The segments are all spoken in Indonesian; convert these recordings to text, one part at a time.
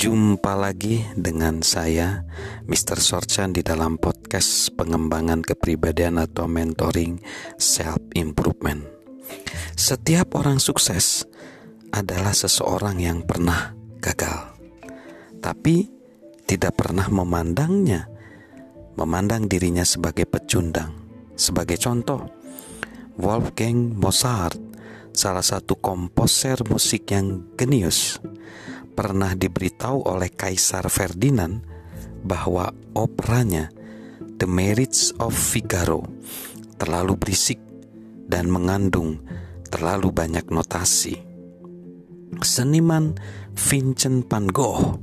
Jumpa lagi dengan saya, Mr. Sorchan di dalam podcast pengembangan kepribadian atau mentoring self improvement. Setiap orang sukses adalah seseorang yang pernah gagal, tapi tidak pernah memandangnya, memandang dirinya sebagai pecundang. Sebagai contoh, Wolfgang Mozart, salah satu komposer musik yang genius, pernah diberitahu oleh Kaisar Ferdinand bahwa operanya The Merits of Figaro terlalu berisik dan mengandung terlalu banyak notasi. Seniman Vincent van Gogh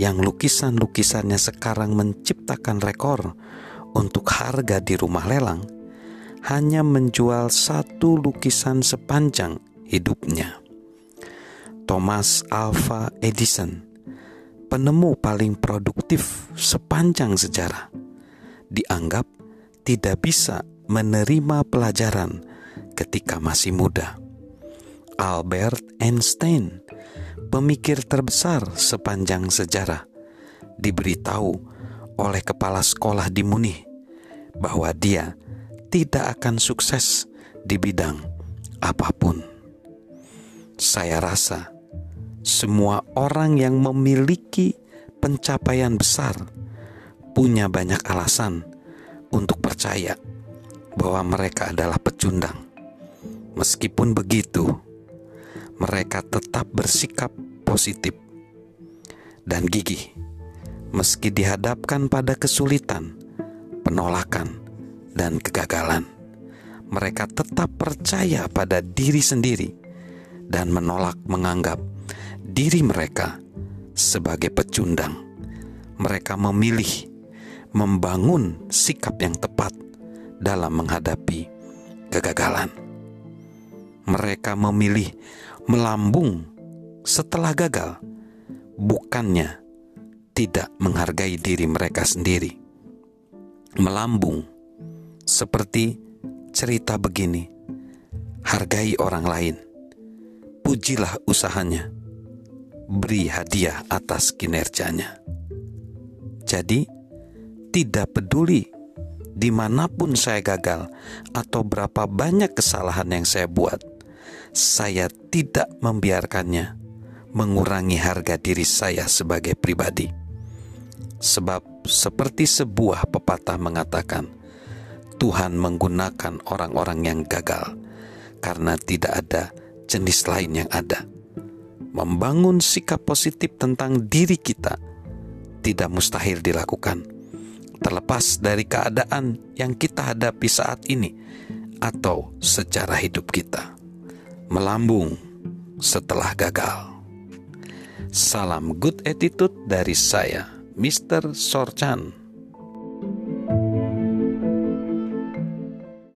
yang lukisan-lukisannya sekarang menciptakan rekor untuk harga di rumah lelang hanya menjual satu lukisan sepanjang hidupnya. Thomas Alva Edison, penemu paling produktif sepanjang sejarah, dianggap tidak bisa menerima pelajaran ketika masih muda. Albert Einstein, pemikir terbesar sepanjang sejarah, diberitahu oleh kepala sekolah di Munich bahwa dia tidak akan sukses di bidang apa pun. Saya rasa semua orang yang memiliki pencapaian besar punya banyak alasan untuk percaya bahwa mereka adalah pecundang. Meskipun begitu, mereka tetap bersikap positif dan gigih, meski dihadapkan pada kesulitan, penolakan, dan kegagalan. Mereka tetap percaya pada diri sendiri dan menolak menganggap diri mereka sebagai pecundang. Mereka memilih membangun sikap yang tepat dalam menghadapi kegagalan. Mereka memilih melambung setelah gagal, bukannya tidak menghargai diri mereka sendiri. Melambung seperti cerita begini: hargai orang lain, pujilah usahanya beri hadiah atas kinerjanya. Jadi, tidak peduli di mana pun saya gagal atau berapa banyak kesalahan yang saya buat, saya tidak membiarkannya mengurangi harga diri saya sebagai pribadi. Sebab, seperti sebuah pepatah mengatakan, Tuhan menggunakan orang-orang yang gagal karena tidak ada jenis lain yang ada membangun sikap positif tentang diri kita tidak mustahil dilakukan, terlepas dari keadaan yang kita hadapi saat ini atau secara hidup kita. Melambung setelah gagal. Salam good attitude dari saya, Mr. Sorchan.